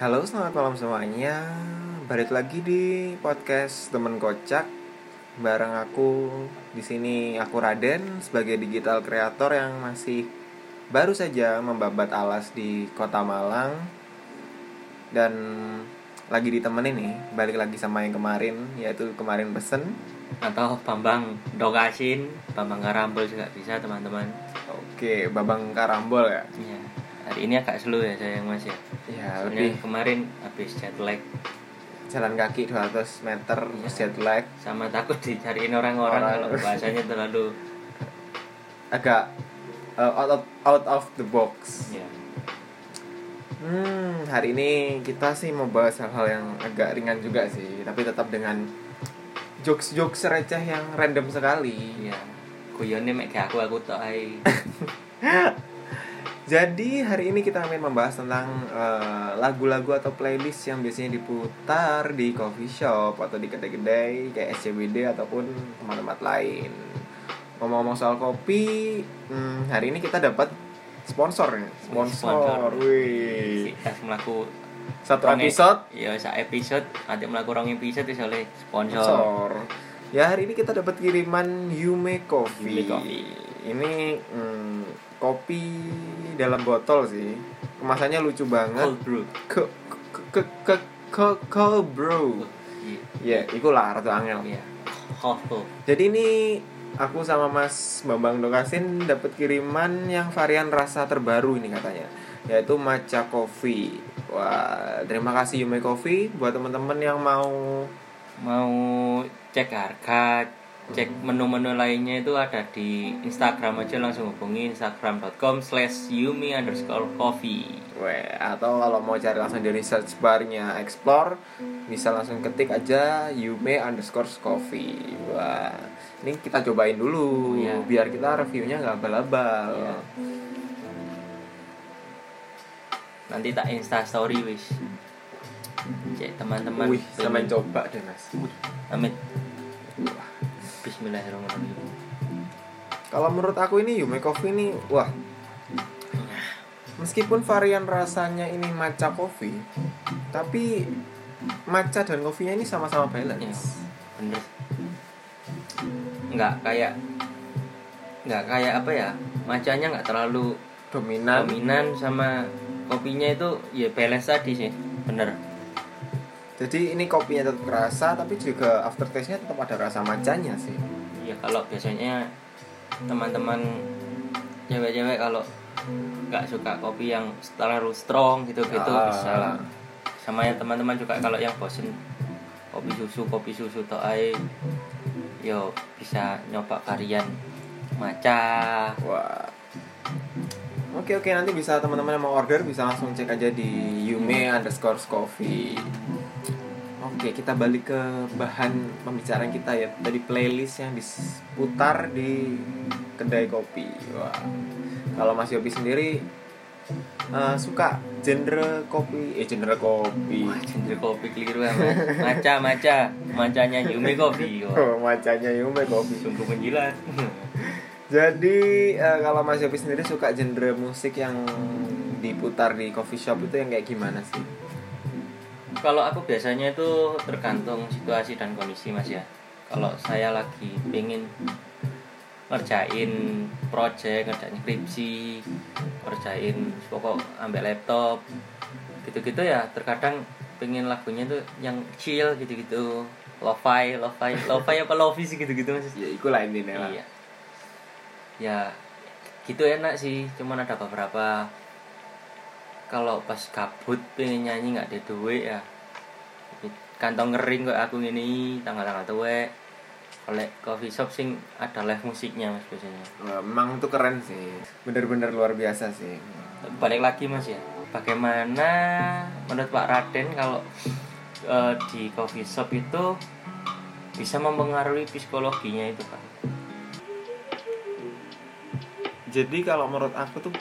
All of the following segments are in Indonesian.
Halo, selamat malam semuanya. Balik lagi di podcast temen kocak. Bareng aku di sini aku Raden sebagai digital kreator yang masih baru saja membabat alas di Kota Malang. Dan lagi ditemenin nih balik lagi sama yang kemarin yaitu kemarin pesen. Atau Bambang Dogasin, Bambang Karambol juga bisa teman-teman. oke Babang Karambol ya? Ya, hari ini agak slow ya sayang mas ya. ya Soalnya lebih kemarin habis jet lag jalan kaki 200 meter terus jet lag sama takut dicariin orang-orang Orang. kalau bahasanya terlalu agak uh, out of out of the box ya Hmm, hari ini kita sih mau bahas hal-hal yang agak ringan juga sih, tapi tetap dengan jokes-jokes receh yang random sekali. ya guyonnya mek kayak aku aku ae. Jadi hari ini kita akan membahas tentang eh, lagu-lagu atau playlist yang biasanya diputar di coffee shop atau di kedai-kedai kayak SCBD ataupun tempat-tempat lain. Ngomong-ngomong soal kopi, hmm, hari ini kita dapat sponsor nih. Sponsor, Sponsor. wih. Kita melaku Satu rong- episode Ya sak episode, nanti melaku rong episode wis oleh sponsor. sponsor. Ya hari ini kita dapat kiriman Yume Coffee. Yume Coffee. Ini hmm, kopi dalam botol sih. Kemasannya lucu banget. Cold brew. Ke ke ke ke ke cold brew. Iya. Ya, iku lah ratu angel. Iya. Hot tuh. Jadi ini aku sama Mas Bambang Dokasin dapat kiriman yang varian rasa terbaru ini katanya, yaitu matcha coffee. Wah, terima kasih Yume Coffee buat teman-teman yang mau mau cek harga cek menu-menu lainnya itu ada di Instagram aja langsung hubungi instagram.com slash yumi underscore coffee. Weh, atau kalau mau cari langsung di research barnya explore bisa langsung ketik aja yume underscore coffee. Wah ini kita cobain dulu Iya. biar kita reviewnya nggak abal-abal Iya. nanti tak insta story wis. Cek teman-teman. Wih sampai coba deh mas. Amit Bismillahirrahmanirrahim. Kalau menurut aku ini yume coffee ini wah. Meskipun varian rasanya ini matcha coffee tapi matcha dan kopinya ini sama-sama ya, balance bener. Nggak kayak nggak kayak apa ya macanya nggak terlalu dominan. dominan sama kopinya itu ya balance tadi sih bener Jadi ini kopinya tetap kerasa tapi juga aftertaste-nya tetap ada rasa macanya sih. ya kalau biasanya teman-teman cewek-cewek kalau nggak suka kopi yang terlalu strong gitu-gitu Ah. bisa lah sama ya teman-teman juga kalau yang bosen kopi susu kopi susu toh ae yo bisa nyoba varian maca Wah. Oke oke nanti bisa teman-teman yang mau order bisa langsung cek aja di Yume underscore coffee. Oke kita balik ke bahan pembicaraan kita ya tadi playlist yang diputar di kedai kopi. Wah. Kalau Mas Yopi sendiri eh, suka genre kopi eh genre kopi. Wah, jenis kopi keliru ya maca maca macanya Yume kopi Wah, Oh, macanya Yume kopi. sungguh menjilat Jadi eh, kalau Mas Yopi sendiri suka genre musik yang diputar di coffee shop itu yang kayak gimana sih? Kalau aku biasanya itu tergantung situasi dan kondisi mas ya. Kalau saya lagi pengen ngerjain project, ngerjain skripsi, ngerjain pokok ambil laptop, gitu-gitu ya. Terkadang pengen lagunya tuh yang chill gitu-gitu, lo-fi, lo-fi, lo-fi apa lofi sih gitu-gitu mas. Ya iku lah intinya. Iya. Ya gitu enak sih, cuman ada beberapa kalau pas kabut pengen nyanyi nggak ada duit ya. Kantong kering kok aku ini tanggal-tanggal tuwe oleh coffee shop sing ada live musiknya mas biasanya. Memang itu keren sih. Bener-bener luar biasa sih. balik lagi mas ya. Bagaimana menurut Pak Raden kalau eh, di coffee shop itu bisa mempengaruhi psikologinya itu pak? Jadi kalau menurut aku tuh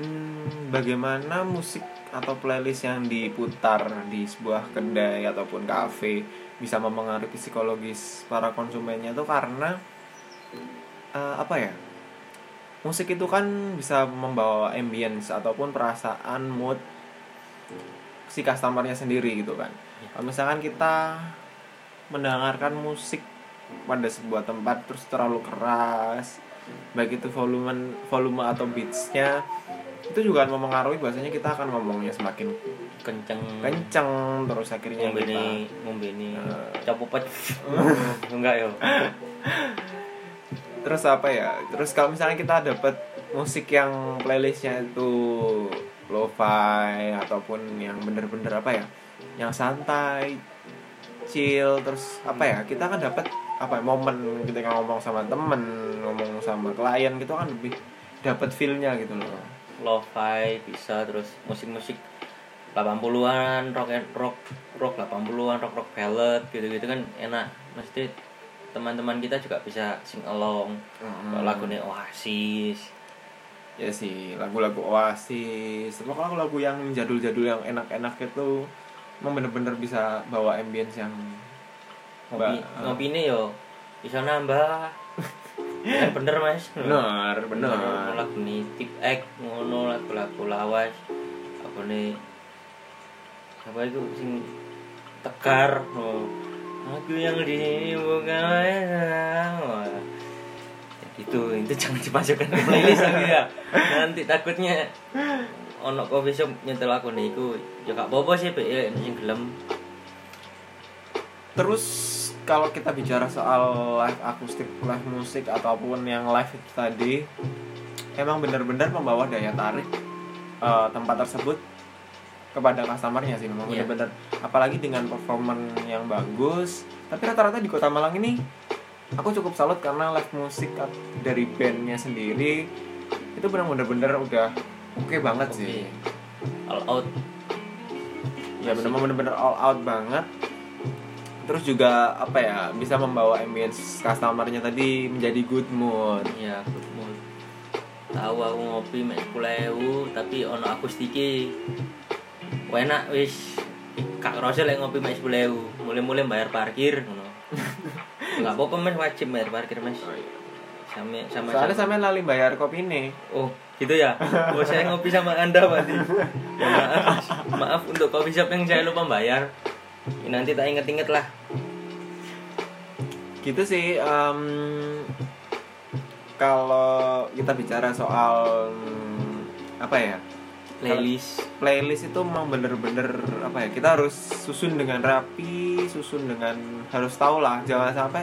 hmm, bagaimana musik atau playlist yang diputar di sebuah kedai ataupun kafe bisa mempengaruhi psikologis para konsumennya tuh karena eh, apa ya musik itu kan bisa membawa ambience ataupun perasaan mood si customernya sendiri gitu kan Iya. kalau misalkan kita mendengarkan musik pada sebuah tempat terus terlalu keras baik itu volume volume atau beatsnya itu juga akan mempengaruhi bahasanya kita akan ngomongnya semakin kenceng. kenceng terus akhirnya ngombe kita ini ngombe ini Eh. capopet enggak yo. Terus apa ya? Terus kalau misalnya kita dapat musik yang playlistnya itu lo-fi ataupun yang bener-bener apa ya? Yang santai chill terus apa ya? Kita akan dapat apa ya, momen ketika ngomong sama temen ngomong sama klien gitu kan lebih dapat feelnya gitu loh lo-fi bisa terus musik-musik 80-an rock and rock rock 80-an rock rock ballad gitu-gitu kan enak. Mesti teman-teman kita juga bisa sing along Hmm. lagunya Oasis. Ya sih lagu-lagu Oasis pokoknya lagu-lagu yang jadul-jadul yang enak-enak itu emang bener-bener bisa bawa ambience yang ngopi Ba- ngopi ini yo bisa nambah bener mas. Bener bener. lagu nih tip X ngono lagu-lagu lawas. Apa nih? Apa itu sing tegar? Oh. aku yang di sini bukan. Ya gitu itu jangan dimasukkan ke playlist aku ya. Nanti takutnya ono coffee shop nyetel aku nih ya gak apa-apa sih ya sing gelem. Terus kalau kita bicara soal live akustik, live musik ataupun yang live itu tadi, emang benar-benar membawa daya tarik eh, tempat tersebut kepada customernya sih memang Iya. benar-benar. Apalagi dengan performan yang bagus. Tapi rata-rata di Kota Malang ini aku cukup salut karena live musik dari bandnya sendiri itu benar-benar udah oke banget sih. all out ya benar benar all out banget terus juga apa ya bisa membawa ambience customernya tadi menjadi good mood. Ya good mood. Tahu aku ngopi mek 10.000 tapi ono akustike Wah, enak wis. Kak rasa lek ngopi mek 10.000 mulai-mulai bayar parkir ngono. Nggak apa-apa mas wajib bayar parkir mas. Sama sama soalnya sama. lali bayar kopi nih oh gitu ya? Oh saya ngopi sama anda berarti. Ya, maaf maaf untuk coffee shop yang saya lupa bayar. Ya, nanti tak inget-inget lah gitu sih em, kalau kita bicara soal apa ya? Playlist. Playlist itu memang bener-bener apa ya kita harus susun dengan rapi susun dengan harus tahu lah jangan sampai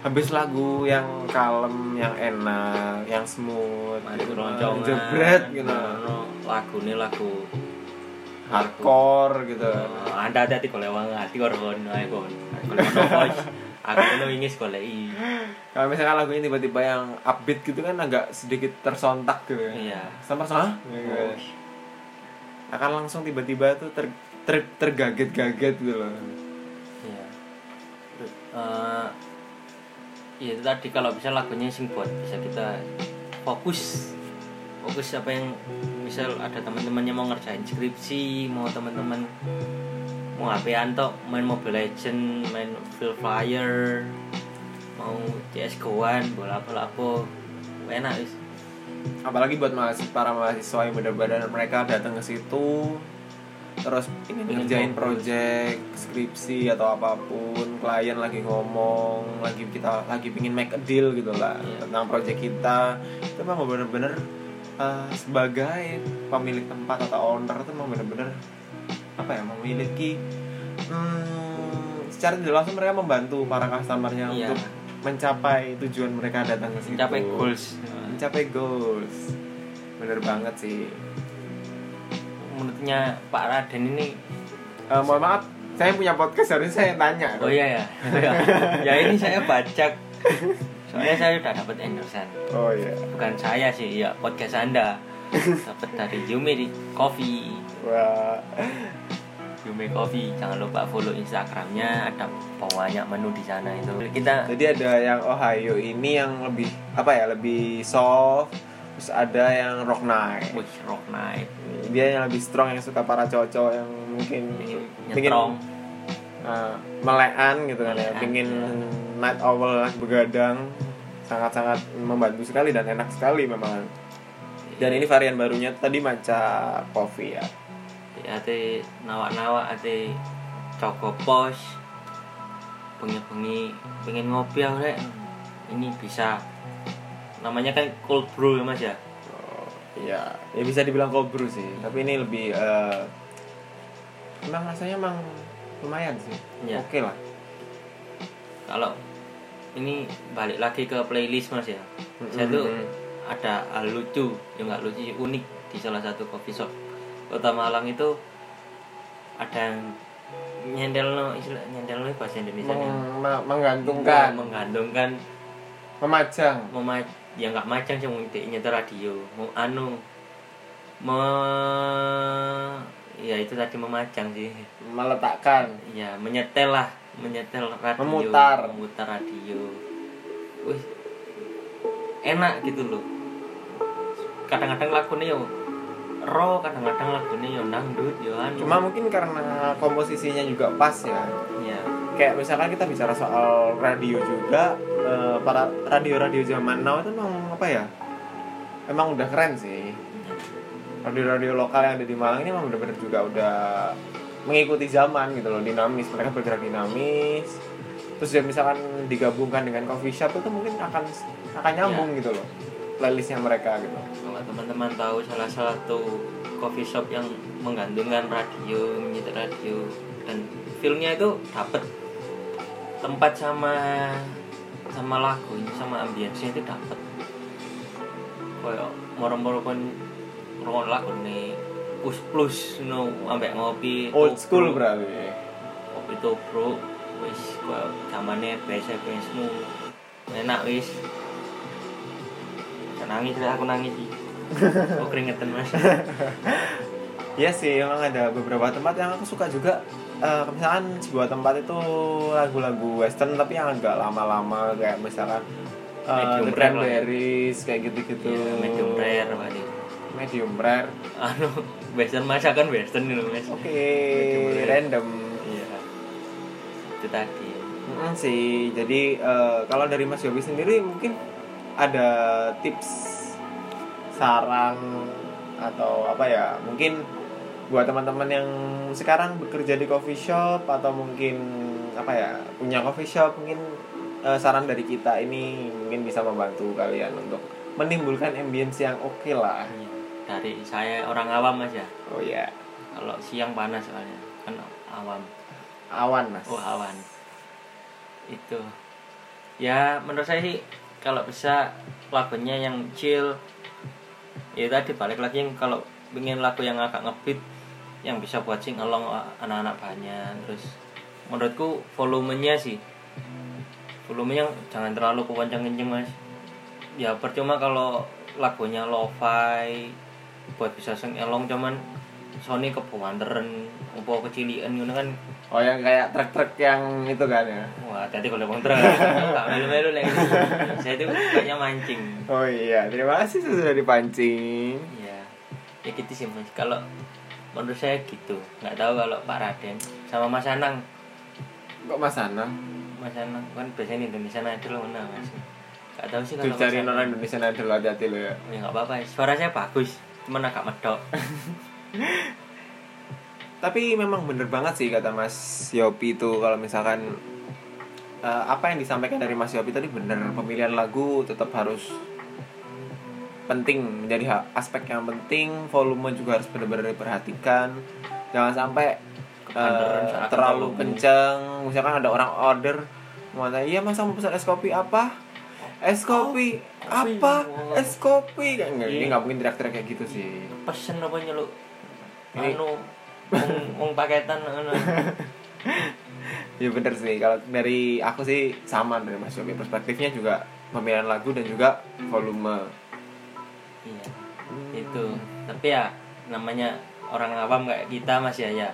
habis lagu yang kalem yang enak yang smooth gitu, jebret gitu. ngono. lagu ini lagu hardcore gitu. Oh, anda hati kalau lewat ayo kon kalau aku itu ingin sekolah i. Kalau misalkan lagunya tiba-tiba yang upbeat gitu kan agak sedikit tersontak gitu ya. Iya. Sama sama Oh, akan langsung tiba-tiba tuh ter, ter- tergaget-gaget gitu loh. Iya. Eh, iya itu tadi kalau bisa lagunya sing buat bisa kita fokus. Fokus apa yang misal ada teman-temannya mau ngerjain skripsi mau teman-teman mau HP antok main Mobile Legend main Free Fire mau CS Goan bola bola apa? Enak wis. Apalagi buat mahasiswa para mahasiswa yang benar-benar mereka datang ke situ terus ini ngerjain project skripsi atau apa pun klien lagi ngomong lagi kita lagi pingin make a deal gitu lah Iya. tentang project kita. Itu memang benar-benar eh, sebagai pemilik tempat atau owner itu memang benar-benar apa ya memiliki hmm, secara tidak langsung mereka membantu para customernya Iya. untuk mencapai tujuan mereka datang ke situ. Mencapai goals. Mencapai goals. Bener banget sih. Menurutnya Pak Raden ini Eh, mohon maaf saya punya podcast harusnya saya tanya. Oh iya ya ya ini saya baca soalnya saya udah dapat endorsean oh iya. Bukan saya sih ya podcast anda. Dapat dari Yumi di Coffee wah Yumi Coffee jangan lupa follow Instagramnya ada banyak menu di sana itu. Kita jadi ada yang Ohio ini yang lebih apa ya lebih soft terus ada yang rock night wih rock night dia yang lebih strong yang suka para cowok yang mungkin pingin nyetrong. uh, melean gitu kan ya pingin ya. night owl begadang sangat-sangat membantu sekali dan enak sekali memang. Dan ini varian barunya tadi maca coffee ya ate nawak-nawak ate coko pos. Bengi-bengi pengen ngopi aku rek. Ini bisa. Namanya kan cold brew ya mas ya? Oh, iya, ya bisa dibilang cold brew sih. Tapi ini lebih eh emang rasanya emang lumayan sih. Iya. Oke lah. kalau ini balik lagi ke playlist mas ya? Saya tuh ada hal lucu. Yang nggak lucu unik di salah satu coffee shop kota Malang itu ada yang nyendel no istilah nyendel no bahasa Indonesia Meng- ma- menggantungkan, menggantungkan. Memajang. mema ya nggak macam sih mungkin nyetel radio. Mau anu me ya itu tadi memajang sih. Meletakkan. Ya menyetel lah menyetel radio. Memutar. memutar radio. Wih enak gitu loh. Kadang-kadang lagunya yo ro kadang-kadang lagunya yo dangdut yo anu. Cuma mungkin karena komposisinya juga pas ya. Ya kayak misalkan kita bicara soal radio juga eh, para radio-radio zaman now itu emang apa ya? Emang udah keren sih. Radio-radio lokal yang ada di Malang ini emang bener-bener juga udah mengikuti zaman gitu loh dinamis. Mereka bergerak dinamis. Terus ya misalkan digabungkan dengan coffee shop itu mungkin akan akan nyambung gitu loh playlistnya mereka gitu. Kalau teman-teman tahu salah satu coffee shop yang menggantungkan radio menyetel radio dan feelnya itu dapet. Tempat sama sama lagunya sama ambience itu dapet. Kayak moro-moro pun ngrungokno lagu nih plus plus no ambek ngopi old school berarti. Kopi tubruk wis kayak zamane biasa biasmu enak wis nangis deh, aku nangis sih oh keringetan mas Iya sih, emang ada beberapa tempat yang aku suka juga. Eh, misalkan sebuah tempat itu lagu-lagu western tapi yang agak lama-lama kayak misalkan Medium The rare lah. Cranberries kayak gitu-gitu. Iya, medium rare Dik. Medium rare. anu western masakan western gitu mas Oke, rare. random. iya itu tadi Mm, sih. Jadi eh, kalau dari Mas Yobi sendiri mungkin ada tips saran atau apa ya? Mungkin buat teman-teman yang sekarang bekerja di coffee shop atau mungkin apa ya punya coffee shop mungkin eh, saran dari kita ini mungkin bisa membantu kalian untuk menimbulkan ambience yang oke lah. Iya. dari saya orang awam ya Oh ya, kalau siang panas soalnya kan awam awan mas. oh awan itu ya menurut saya sih kalau bisa lagunya yang chill. Ya tadi balik lagi yang kalau pengen lagu yang agak ngebeat yang bisa buat sing along anak-anak banyak. Terus menurutku volumenya sih volumenya jangan terlalu kencang kenceng mas. Ya percuma kalau lagunya lo-fi buat bisa sing elong cuman Sony kebuanteren apa kecilian gitu kan Oh yang kayak truk-truk yang itu kan ya. wah hati kalau bang terus nggak melu-melu lagi saya itu kayaknya mancing Oh iya, terima kasih sudah dipancing. Iya, ya gitu sih mas. Kalau menurut saya gitu. Nggak tahu kalau Pak Raden sama Mas Anang. Kok Mas Anang? Mas Anang kan biasanya Indonesia Idol mana mas. Nggak tahu sih kalau Anang. orang Indonesia Idol hati-hati lo ya. Ya nggak apa-apa. Suara saya bagus, cuman agak medok. Tapi memang bener banget sih kata Mas Yopi itu kalau misalkan eh, apa yang disampaikan dari Mas Yopi tadi bener. Pemilihan lagu tetap harus penting menjadi aspek yang penting. Volume juga harus benar-benar diperhatikan. Jangan sampai saat terlalu kenceng. Misalkan ada orang order mau tanya iya mas mau pesan es kopi apa? Es kopi apa? Oh. es kopi. Kayak nggak ini Iya. nggak mungkin teriak-teriak kayak gitu sih. Pesen apa nyeluk? Ini- Anu, wong paketan anu. Ya bener sih, kalau dari aku sih sama dari Mas Yopi Perspektifnya juga pemilihan lagu dan juga volume Iya, itu. Tapi ya namanya orang awam kayak kita mas ya ya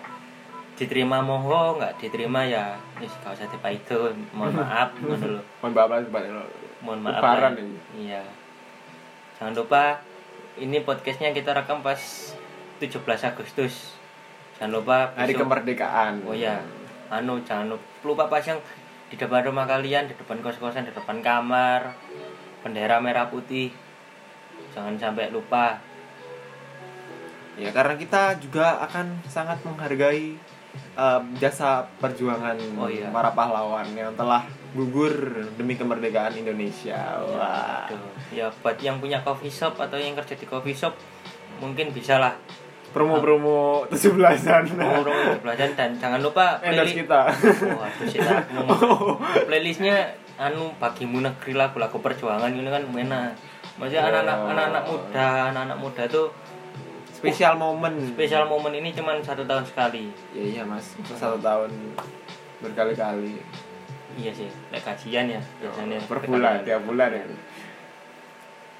diterima monggo nggak diterima ya wis gak usah dipaido mohon maaf lho. Mohon maaf lah sebanyak mohon maaf lah. ini. iya jangan lupa ini podcastnya kita rekam pas 17 Agustus jangan lupa Hari besok- kemerdekaan oh ya anu jangan lupa, lupa pasang di depan rumah kalian di depan kos-kosan di depan kamar bendera merah putih jangan sampai lupa Ya karena kita juga akan sangat menghargai eh, jasa perjuangan Oh, iya. para pahlawan yang telah gugur demi kemerdekaan Indonesia. Wah. Aduh. ya buat yang punya coffee shop atau yang kerja di coffee shop mungkin bisa lah Promo-promo 17-an. ngomong belajar dan jangan lupa playlist kita. Tak ngomong. playlistnya anu bagimu negeri lagu-lagu perjuangan ini kan mana maksudnya Oh. anak-anak anak-anak muda anak-anak muda tuh Spesial momen. spesial momen ini cuman satu tahun sekali Ya iya mas, satu tahun berkali-kali. iya sih kayak kajian ya biasanya per bulan, tiap bulan ya.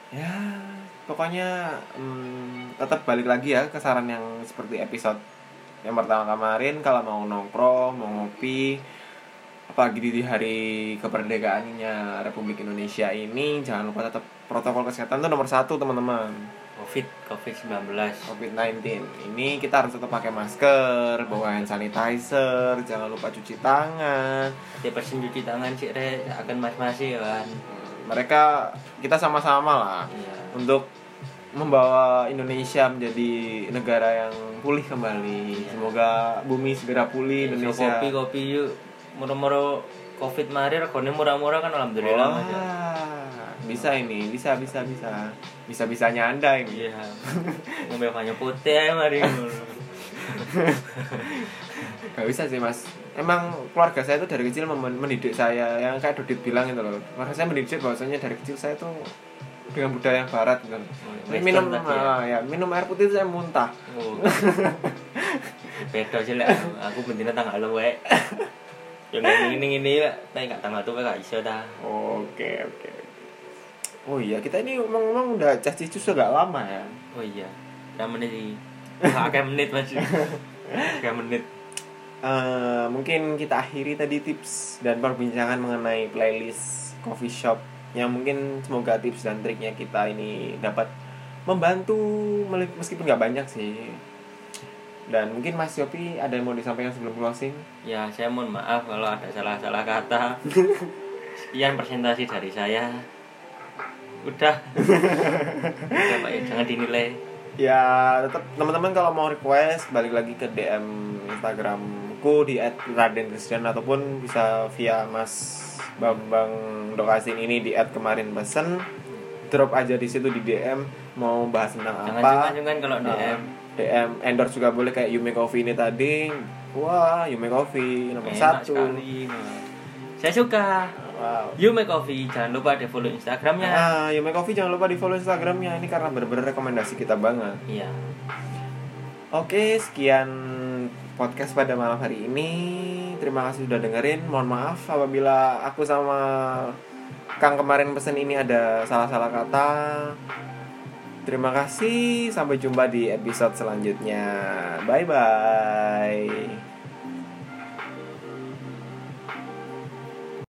Ya, pokoknya hmm, tetap balik lagi ya ke saran yang seperti episode yang pertama kemarin kalau mau nongkrong, mau ngopi, apalagi di hari keperdekaannya Republik Indonesia ini jangan lupa tetap protokol kesehatan itu nomor satu teman-teman. Covid covid 19 COVID-19 ini kita harus tetap pakai masker, bawa hand sanitizer, jangan lupa cuci tangan. dia persen cuci tangan sih re akan mas masih kan. Mereka kita sama-sama lah iya. untuk membawa Indonesia menjadi negara yang pulih kembali. Iya. Semoga bumi segera pulih So, Indonesia. kopi kopi yuk murah-murah covid mari regane murah-murah kan alhamdulillah Mas, ya. Wah, bisa ini, bisa bisa bisa. Bisa-bisanya Anda ini. iya ngombe banyak putih aja mari Gak bisa sih mas Emang keluarga saya tuh dari kecil mendidik saya Yang kayak Dodit bilang itu loh Keluarga saya mendidik bahwasanya dari kecil saya tuh Dengan budaya yang barat Western minum ya? ah, ya minum air putih itu saya muntah. Oh. beda sih lah aku bentina tanggal lu wek. Yang ini ini lah tapi nggak tanggal tuh gak iso dah. Oke oke. Oh iya kita ini ngomong-ngomong udah cah cicus agak lama ya. Oh iya. Berapa menit sih kayak menit mas. Kayak menit. Eh, mungkin kita akhiri tadi tips dan perbincangan mengenai playlist coffee shop yang mungkin semoga tips dan triknya kita ini dapat membantu meskipun nggak banyak sih. Dan mungkin Mas Yopi ada yang mau disampaikan sebelum closing? Ya saya mohon maaf kalau ada salah-salah kata. Sekian presentasi dari saya. Udah. Udah pak ya jangan dinilai. Ya tetap teman-teman kalau mau request balik lagi ke DM Instagramku di @radenkristian ataupun bisa via Mas Bambang Dokasin ini di @kemarin pesen. Drop aja di situ di DM mau bahas tentang jangan apa. cuma kalau Nah, DM DM endorse juga boleh kayak Yume Coffee ini tadi. Wah Yume Coffee nomor enak satu. sekali. Saya suka. Wow. You Make Coffee, jangan lupa di follow Instagramnya. Nah, Yume Coffee jangan lupa di follow Instagramnya. Ini karena bener-bener rekomendasi kita banget. Iya. Oke, sekian podcast pada malam hari ini. Terima kasih sudah dengerin. Mohon maaf apabila aku sama Kang kemarin pesen ini ada salah-salah kata. Terima kasih. Sampai jumpa di episode selanjutnya. Bye bye.